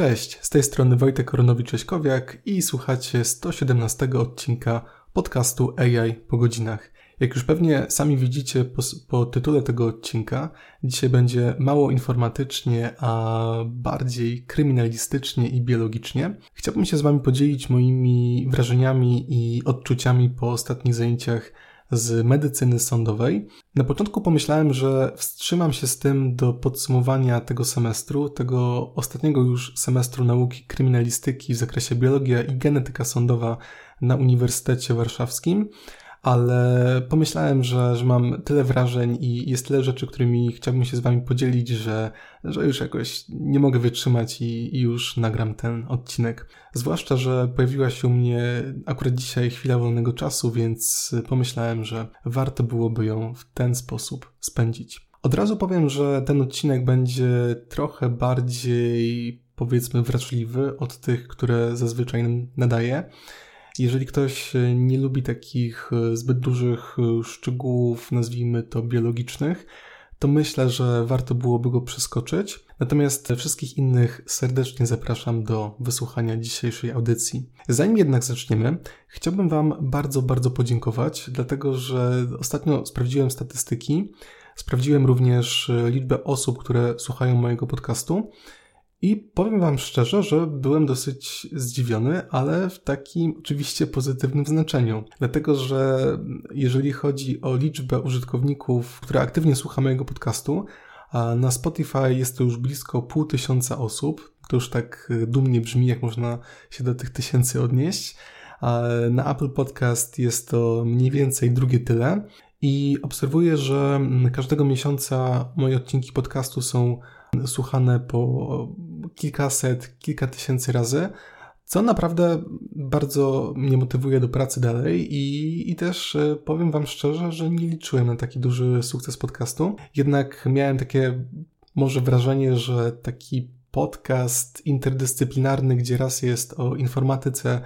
Cześć, z tej strony Wojtek Koronowicz-Cześkowiak i słuchacie 117 odcinka podcastu AI po godzinach. Jak już pewnie sami widzicie po, po, tytule tego odcinka, dzisiaj będzie mało informatycznie, a bardziej kryminalistycznie i biologicznie. Chciałbym się z Wami podzielić moimi wrażeniami i odczuciami po ostatnich zajęciach z medycyny sądowej. Na początku pomyślałem, że wstrzymam się z tym do podsumowania tego semestru, tego ostatniego już semestru nauki kryminalistyki w zakresie biologia i genetyka sądowa na Uniwersytecie Warszawskim ale pomyślałem, że, że mam tyle wrażeń i jest tyle rzeczy, którymi chciałbym się z Wami podzielić, że, że już jakoś nie mogę wytrzymać i, i już nagram ten odcinek. Zwłaszcza, że pojawiła się u mnie akurat dzisiaj chwila wolnego czasu, więc pomyślałem, że warto byłoby ją w ten sposób spędzić. Od razu powiem, że ten odcinek będzie trochę bardziej powiedzmy wrażliwy od tych, które zazwyczaj nadaję. Jeżeli ktoś e, nie lubi takich e, zbyt dużych e, szczegółów, nazwijmy to biologicznych, to myślę, że warto byłoby go przeskoczyć. Natomiast wszystkich innych serdecznie zapraszam do wysłuchania dzisiejszej audycji. Zanim jednak zaczniemy, chciałbym Wam bardzo, bardzo podziękować, dlatego że ostatnio sprawdziłem statystyki, sprawdziłem również liczbę osób, które słuchają mojego podcastu i powiem Wam szczerze, że byłem dosyć zdziwiony, ale w takim oczywiście pozytywnym znaczeniu. Dlatego, że jeżeli chodzi o liczbę użytkowników, które aktywnie słucha mojego podcastu, na Spotify jest to już blisko pół tysiąca osób. To już tak dumnie brzmi, jak można się do tych tysięcy odnieść. Na Apple Podcast jest to mniej więcej drugie tyle. I obserwuję, że każdego miesiąca moje odcinki podcastu są słuchane po kilkaset, kilka tysięcy razy, co naprawdę bardzo mnie motywuje do pracy dalej i, i też e, powiem Wam szczerze, że nie liczyłem na taki duży sukces podcastu. Jednak miałem takie może wrażenie, że taki podcast interdyscyplinarny, gdzie raz jest o informatyce,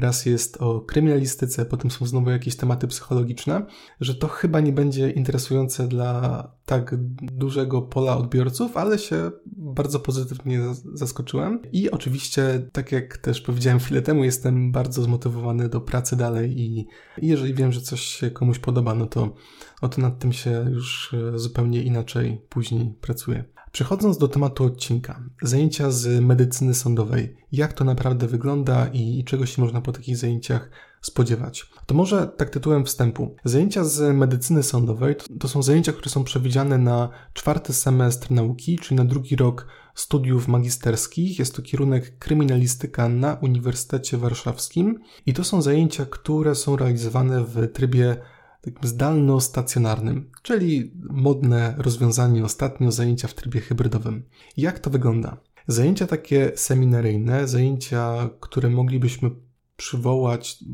raz jest o kryminalistyce, potem są znowu jakieś tematy psychologiczne, że to chyba nie będzie interesujące dla tak dużego pola odbiorców, ale się bardzo pozytywnie zaskoczyłem. I oczywiście, tak jak też powiedziałem chwilę temu, jestem bardzo zmotywowany do pracy dalej i jeżeli wiem, że coś się komuś podoba, no to, no to nad tym się już e, zupełnie inaczej później pracuje. Przechodząc do tematu odcinka, zajęcia z medycyny sądowej, jak to naprawdę wygląda i czego się można po takich zajęciach spodziewać. To może tak tytułem wstępu. Zajęcia z medycyny sądowej to, to są zajęcia, które są przewidziane na czwarty semestr nauki, czyli na drugi rok studiów magisterskich. Jest to kierunek kryminalistyka na Uniwersytecie Warszawskim i to są zajęcia, które są realizowane w trybie takim zdalno-stacjonarnym, czyli modne rozwiązanie ostatnio zajęcia w trybie hybrydowym. Jak to wygląda? Zajęcia takie seminaryjne, zajęcia, które moglibyśmy przywołać,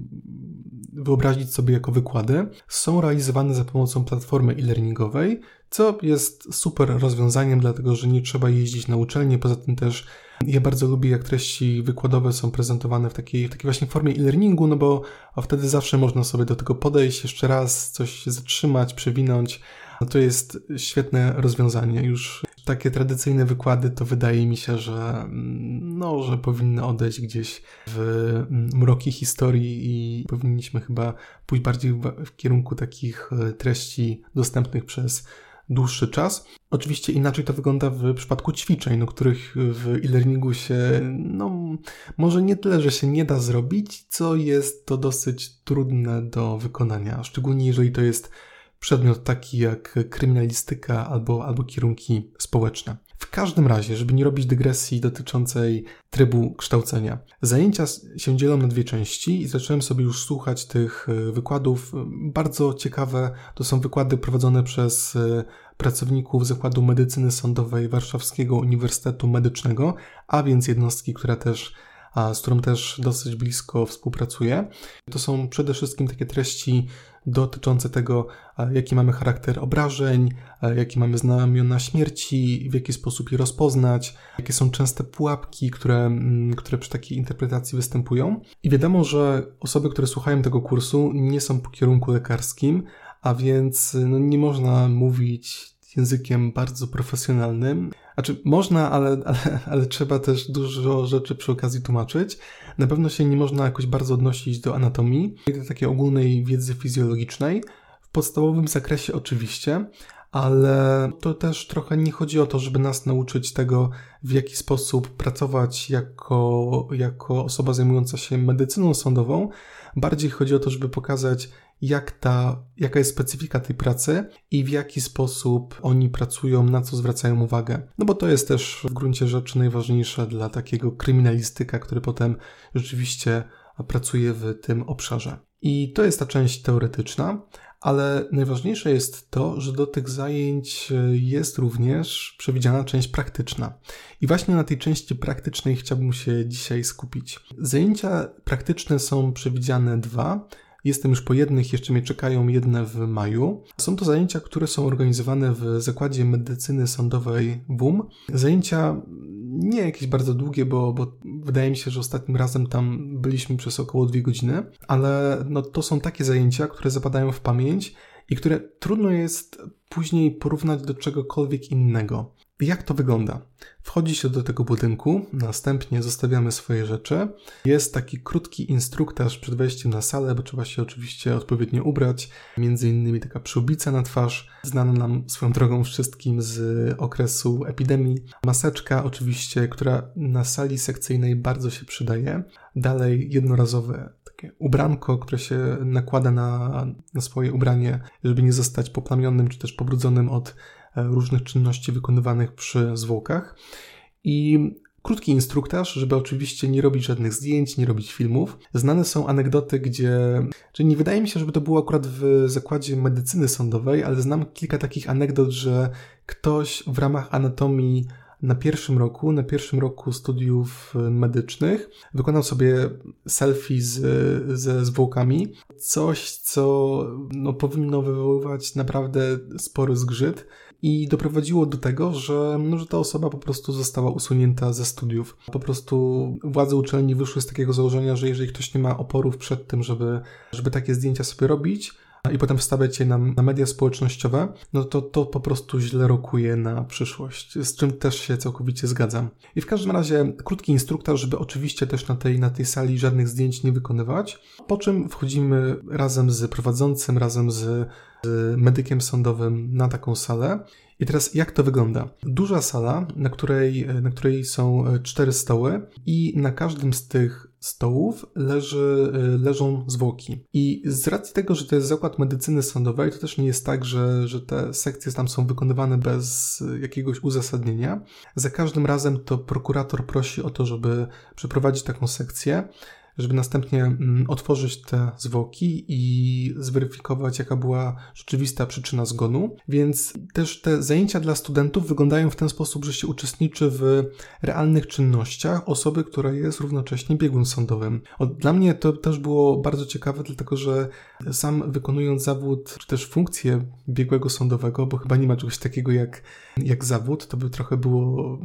wyobrazić sobie jako wykłady, są realizowane za pomocą platformy e-learningowej, co jest super rozwiązaniem, dlatego że nie trzeba jeździć na uczelnię. Poza tym też ja bardzo lubię, jak treści wykładowe są prezentowane w takiej, w takiej właśnie formie e-learningu, no bo wtedy zawsze można sobie do tego podejść, jeszcze raz coś zatrzymać, przewinąć. No to jest świetne rozwiązanie. Już takie tradycyjne wykłady to wydaje mi się, że, no, że powinny odejść gdzieś w mroki historii i powinniśmy chyba pójść bardziej w, w kierunku takich e, treści dostępnych przez dłuższy czas. Oczywiście inaczej to wygląda w przypadku ćwiczeń, no, których w e-learningu się, no, może nie tyle, że się nie da zrobić, co jest to dosyć trudne do wykonania, szczególnie jeżeli to jest przedmiot taki jak kryminalistyka albo, albo kierunki społeczne. W każdym razie, żeby nie robić dygresji dotyczącej trybu kształcenia, zajęcia się dzielą na dwie części i zacząłem sobie już słuchać tych e, wykładów. Bardzo ciekawe to są wykłady prowadzone przez e, pracowników Zakładu Medycyny Sądowej Warszawskiego Uniwersytetu Medycznego, a więc jednostki, która też z którą też dosyć blisko współpracuję. To są przede wszystkim takie treści dotyczące tego, jaki mamy charakter obrażeń, jakie mamy znamiona śmierci, w jaki sposób je rozpoznać, jakie są częste pułapki, które, mm, które przy takiej interpretacji występują. I wiadomo, że osoby, które słuchają tego kursu, nie są po kierunku lekarskim, a więc no, nie można mówić językiem bardzo profesjonalnym, Znaczy, można, ale, ale, ale trzeba też dużo rzeczy przy okazji tłumaczyć. Na pewno się nie można jakoś bardzo odnosić do anatomii, do takiej ogólnej wiedzy fizjologicznej. W podstawowym zakresie oczywiście, ale to też trochę nie chodzi o to, żeby nas nauczyć tego, w jaki sposób pracować jako, jako osoba zajmująca się medycyną sądową. Bardziej chodzi o to, żeby pokazać, jak ta, jaka jest specyfika tej pracy i w jaki sposób oni pracują, na co zwracają uwagę. No bo to jest też w gruncie rzeczy najważniejsze dla takiego kryminalistyka, który potem rzeczywiście pracuje w tym obszarze. I to jest ta część teoretyczna, ale najważniejsze jest to, że do tych zajęć jest również przewidziana część praktyczna. I właśnie na tej części praktycznej chciałbym się dzisiaj skupić. Zajęcia praktyczne są przewidziane dwa. Jestem już po jednych, jeszcze mnie czekają jedne w maju. Są to zajęcia, które są organizowane w Zakładzie Medycyny Sądowej WUM. Zajęcia nie jakieś bardzo długie, bo, bo wydaje mi się, że ostatnim razem tam byliśmy przez około dwie godziny, ale no, to są takie zajęcia, które zapadają w pamięć i które trudno jest później porównać do czegokolwiek innego. Jak to wygląda? Wchodzi się do tego budynku, następnie zostawiamy swoje rzeczy. Jest taki krótki instruktaż przed wejściem na salę, bo trzeba się oczywiście odpowiednio ubrać. Między innymi taka przyłbica na twarz, znana nam swoją drogą wszystkim z okresu epidemii. Maseczka oczywiście, która na sali sekcyjnej bardzo się przydaje. Dalej jednorazowe takie ubranko, które się nakłada na, na swoje ubranie, żeby nie zostać poplamionym czy też pobrudzonym od różnych czynności wykonywanych przy zwłokach. I krótki instruktaż, żeby oczywiście nie robić żadnych zdjęć, nie robić filmów. Znane są anegdoty, gdzie. Czyli nie wydaje mi się, żeby to było akurat w zakładzie medycyny sądowej, ale znam kilka takich anegdot, że ktoś w ramach anatomii na pierwszym roku, na pierwszym roku studiów medycznych, wykonał sobie selfie z, ze zwłokami. Coś, co no, powinno wywoływać naprawdę spory zgrzyt i doprowadziło do tego, że, no, że ta osoba po prostu została usunięta ze studiów. Po prostu władze uczelni wyszły z takiego założenia, że jeżeli ktoś nie ma oporów przed tym, żeby, żeby takie zdjęcia sobie robić, i potem wstawiać je na, na, media społecznościowe, no to to po prostu źle rokuje na przyszłość, z czym też się całkowicie zgadzam. I w każdym razie krótki instruktor, żeby oczywiście też na tej, na tej sali żadnych zdjęć nie wykonywać, po czym wchodzimy razem z prowadzącym, razem z z medykiem sądowym na taką salę. I teraz jak to wygląda? Duża sala, na której, na której są cztery stoły i na każdym z tych stołów leży, leżą zwłoki. I z racji tego, że to jest zakład medycyny sądowej, to też nie jest tak, że, że te sekcje tam są wykonywane bez jakiegoś uzasadnienia. Za każdym razem to prokurator prosi o to, żeby przeprowadzić taką sekcję żeby następnie mm, otworzyć te zwłoki i zweryfikować, jaka była rzeczywista przyczyna zgonu. Więc też te zajęcia dla studentów wyglądają w ten sposób, że się uczestniczy w realnych czynnościach osoby, która jest równocześnie biegłym sądowym. Dla mnie to też było bardzo ciekawe, dlatego że sam wykonując zawód, czy też funkcję biegłego sądowego, bo chyba nie ma czegoś takiego jak, jak zawód, to by trochę było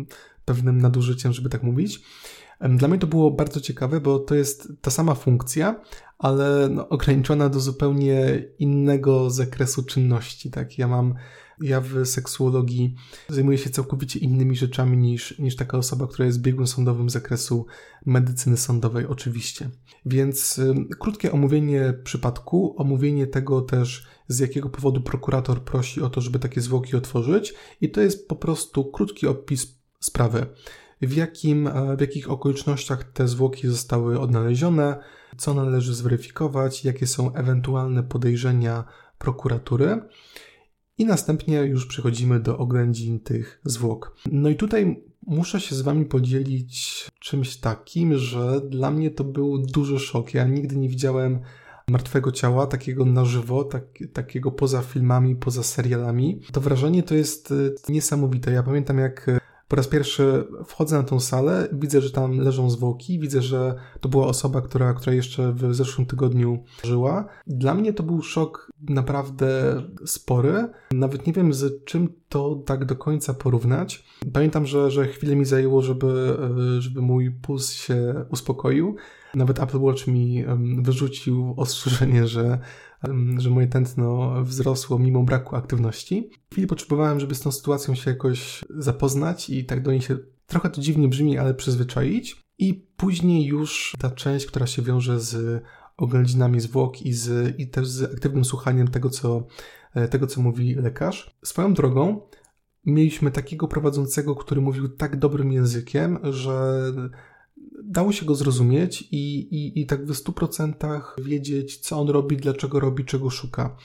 pewnym nadużyciem, żeby tak mówić dla mnie to było bardzo ciekawe, bo to jest ta sama funkcja, ale no, ograniczona do zupełnie innego zakresu czynności. Tak, ja mam, ja w seksuologii zajmuję się całkowicie innymi rzeczami niż, niż taka osoba, która jest biegłym sądowym zakresu medycyny sądowej, oczywiście. Więc krótkie omówienie przypadku, omówienie tego też, z jakiego powodu prokurator prosi o to, żeby takie zwłoki otworzyć, i to jest po prostu krótki opis sprawy w, jakim, e, w jakich okolicznościach te zwłoki zostały odnalezione, co należy zweryfikować, jakie są ewentualne podejrzenia prokuratury. I następnie już przechodzimy do oględzin tych zwłok. No i tutaj muszę się z Wami podzielić czymś takim, że dla mnie to był duży szok. Ja nigdy nie widziałem martwego ciała, takiego na żywo, tak, takiego poza filmami, poza serialami. To wrażenie to jest e, niesamowite. Ja pamiętam, jak po raz pierwszy wchodzę na tą salę, widzę, że tam leżą zwłoki, widzę, że to była osoba, która, która jeszcze w zeszłym tygodniu żyła. Dla mnie to był szok naprawdę spory. Nawet nie wiem, z czym to tak do końca porównać. Pamiętam, że, że chwilę mi zajęło, żeby, żeby mój puls się uspokoił. Nawet Apple Watch mi wyrzucił ostrzeżenie, że że moje tętno wzrosło mimo braku aktywności. W chwili potrzebowałem, żeby z tą sytuacją się jakoś zapoznać i tak do niej się trochę to dziwnie brzmi, ale przyzwyczaić. I później już ta część, która się wiąże z oględzinami zwłok i, z, i też z aktywnym słuchaniem tego co, e, tego, co mówi lekarz. Swoją drogą mieliśmy takiego prowadzącego, który mówił tak dobrym językiem, że dało się go zrozumieć i, i, i tak w 100% wiedzieć, co on robi, dlaczego robi, czego szuka.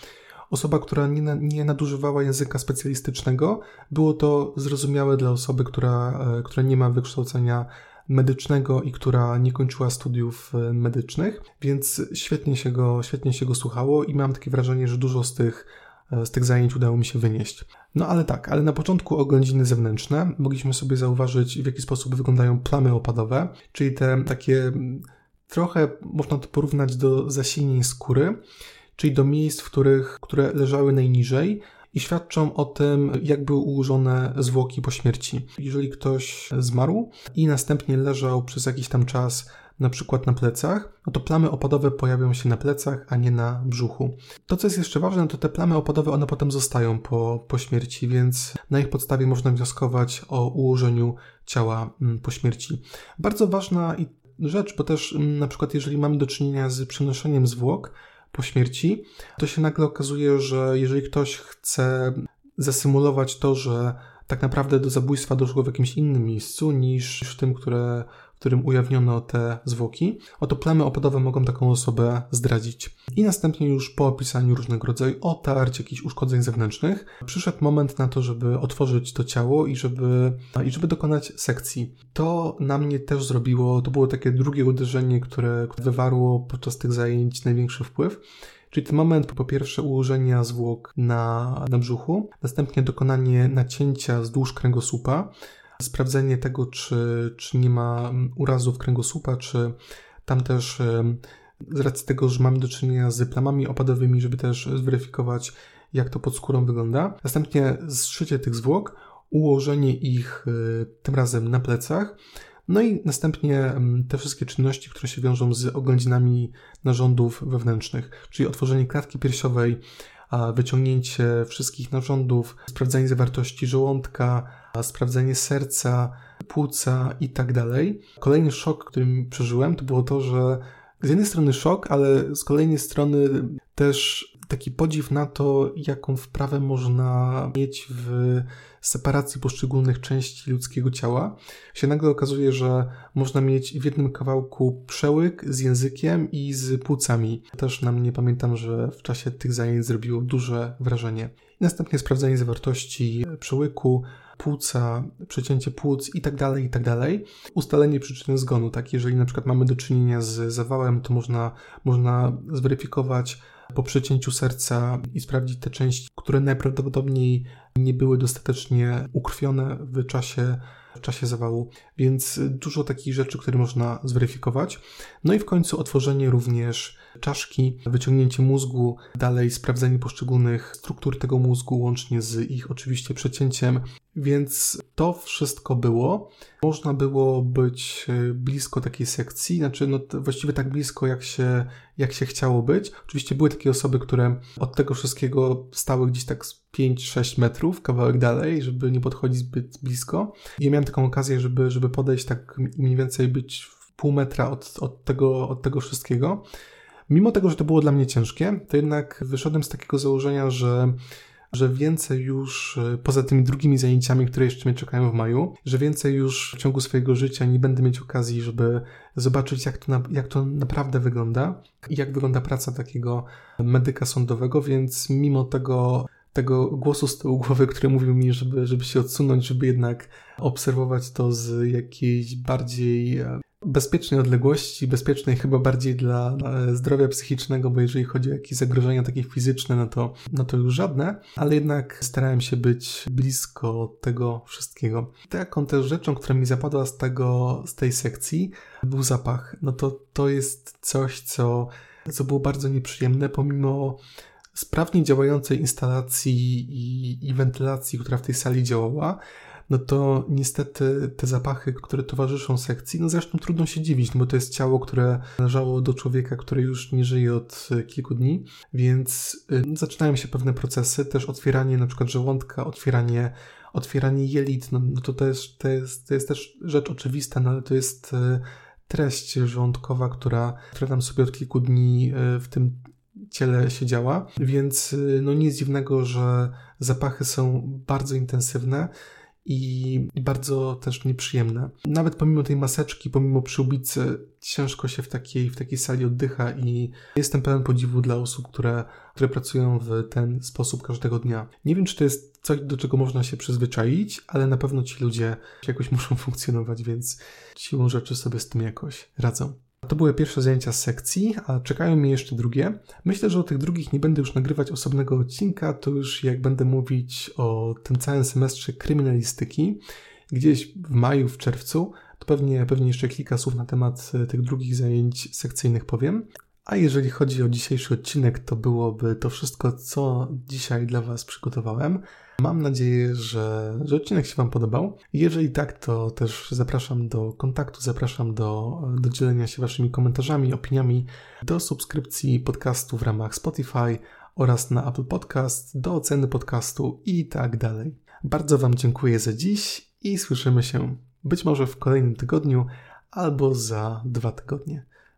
Osoba, która nie, nie nadużywała języka specjalistycznego, było to zrozumiałe dla osoby, która, e, która nie ma wykształcenia medycznego i która nie kończyła studiów e, medycznych, więc świetnie się go, świetnie się go słuchało i mam takie wrażenie, że dużo z tych, e, z tych zajęć udało mi się wynieść. No ale tak, ale na początku oględziny zewnętrzne mogliśmy sobie zauważyć, w jaki sposób wyglądają plamy opadowe, czyli te takie trochę można to porównać do zasilnień skóry, czyli do miejsc, w których, które leżały najniżej, i świadczą o tym, jak były ułożone zwłoki po śmierci. Jeżeli ktoś zmarł i następnie leżał przez jakiś tam czas na przykład na plecach, no to plamy opadowe pojawią się na plecach, a nie na brzuchu. To, co jest jeszcze ważne, to te plamy opadowe, one potem zostają po, po śmierci, więc na ich podstawie można wnioskować o ułożeniu ciała mm, po śmierci. Bardzo ważna rzecz, bo też mm, na przykład jeżeli mamy do czynienia z przenoszeniem zwłok, po śmierci, to się nagle okazuje, że jeżeli ktoś chce zasymulować to, że tak naprawdę do zabójstwa doszło w jakimś innym miejscu niż w tym, które, w którym ujawniono te zwłoki, oto plamy opadowe mogą taką osobę zdradzić. I następnie już po opisaniu różnego rodzaju otarć, jakichś uszkodzeń zewnętrznych, przyszedł moment na to, żeby otworzyć to ciało i żeby, i żeby dokonać sekcji. To na mnie też zrobiło, to było takie drugie uderzenie, które wywarło podczas tych zajęć największy wpływ. Czyli ten moment po pierwsze ułożenia zwłok na, na brzuchu, następnie dokonanie nacięcia wzdłuż kręgosłupa, sprawdzenie tego, czy, czy nie ma urazów kręgosłupa, czy tam też z racji tego, że mamy do czynienia z plamami opadowymi, żeby też zweryfikować, jak to pod skórą wygląda. Następnie zszycie tych zwłok, ułożenie ich y, tym razem na plecach, no i następnie mm, te wszystkie czynności, które się wiążą z oględzinami narządów wewnętrznych, czyli otworzenie klatki piersiowej, wyciągnięcie wszystkich narządów, sprawdzenie zawartości żołądka, sprawdzenie serca, płuca i tak dalej. Kolejny szok, który przeżyłem, to było to, że z jednej strony szok, ale z kolejnej strony też taki podziw na to, jaką wprawę można mieć w separacji poszczególnych części ludzkiego ciała, się nagle okazuje, że można mieć w jednym kawałku przełyk z językiem i z płucami. Też na mnie pamiętam, że w czasie tych zajęć zrobiło duże wrażenie. Następnie sprawdzenie zawartości przełyku, płuca, przecięcie płuc i tak dalej, i tak. Ustalenie przyczyny zgonu, tak, jeżeli na przykład mamy do czynienia z zawałem, to można, można zweryfikować po przecięciu serca i sprawdzić te części, które najprawdopodobniej nie były dostatecznie ukrwione w czasie, w czasie zawału, więc dużo takich rzeczy, które można zweryfikować. No i w końcu otworzenie również czaszki, wyciągnięcie mózgu, dalej sprawdzenie poszczególnych struktur tego mózgu, łącznie z ich oczywiście przecięciem. Więc to wszystko było. Można było być e, blisko takiej sekcji, znaczy no właściwie tak blisko, jak się, jak się chciało być. Oczywiście były takie osoby, które od tego wszystkiego stały gdzieś tak 5-6 metrów, kawałek dalej, żeby nie podchodzić zbyt blisko. I ja miałem taką okazję, żeby, żeby podejść tak mniej więcej być pół metra od, od, tego, od tego wszystkiego. Mimo tego, że to było dla mnie ciężkie, to jednak wyszedłem z takiego założenia, że że więcej już, e, poza tymi drugimi zajęciami, które jeszcze mnie czekają w maju, że więcej już w ciągu swojego życia nie będę mieć okazji, żeby zobaczyć, jak to, na, jak to naprawdę wygląda i jak wygląda praca takiego medyka sądowego, więc mimo tego tego głosu z tyłu głowy, który mówił mi, żeby, żeby się odsunąć, żeby jednak obserwować to z jakiejś bardziej e, bezpiecznej odległości, bezpiecznej chyba bardziej dla zdrowia psychicznego, bo jeżeli chodzi o jakieś zagrożenia takie fizyczne, no to, no to już żadne, ale jednak starałem się być blisko tego wszystkiego. Taką też rzeczą, która mi zapadła z tego, z tej sekcji, był zapach. No to to jest coś, co, co było bardzo nieprzyjemne, pomimo sprawnie działającej instalacji i, i wentylacji, która w tej sali działała, no to niestety te zapachy, które towarzyszą sekcji, no zresztą trudno się dziwić, no bo to jest ciało, które należało do człowieka, który już nie żyje od kilku dni, więc y, zaczynają się pewne procesy, też otwieranie na przykład żołądka, otwieranie otwieranie jelit, no, no to, to, jest, to, jest, to jest też rzecz oczywista, no ale to jest y, treść żołądkowa, która, która nam sobie od kilku dni w tym ciele siedziała, więc no nic dziwnego, że zapachy są bardzo intensywne i bardzo też nieprzyjemne. Nawet pomimo tej maseczki, pomimo przyłbicy, ciężko się w takiej, w takiej sali oddycha i jestem pełen podziwu dla osób, które, które pracują w ten sposób każdego dnia. Nie wiem, czy to jest coś, do czego można się przyzwyczaić, ale na pewno ci ludzie jakoś muszą funkcjonować, więc siłą rzeczy sobie z tym jakoś radzą. To były pierwsze zajęcia z sekcji, a czekają mi jeszcze drugie. Myślę, że o tych drugich nie będę już nagrywać osobnego odcinka, to już jak będę mówić o tym całym semestrze kryminalistyki, gdzieś w maju, w czerwcu, to pewnie, pewnie jeszcze kilka słów na temat e, tych drugich zajęć sekcyjnych powiem. A jeżeli chodzi o dzisiejszy odcinek, to byłoby to wszystko, co dzisiaj dla Was przygotowałem. Mam nadzieję, że, że odcinek się Wam podobał. Jeżeli tak, to też zapraszam do kontaktu, zapraszam do, do dzielenia się Waszymi komentarzami, opiniami, do subskrypcji podcastu w ramach Spotify oraz na Apple Podcast, do oceny podcastu i tak dalej. Bardzo Wam dziękuję za dziś i słyszymy się być może w kolejnym tygodniu albo za dwa tygodnie.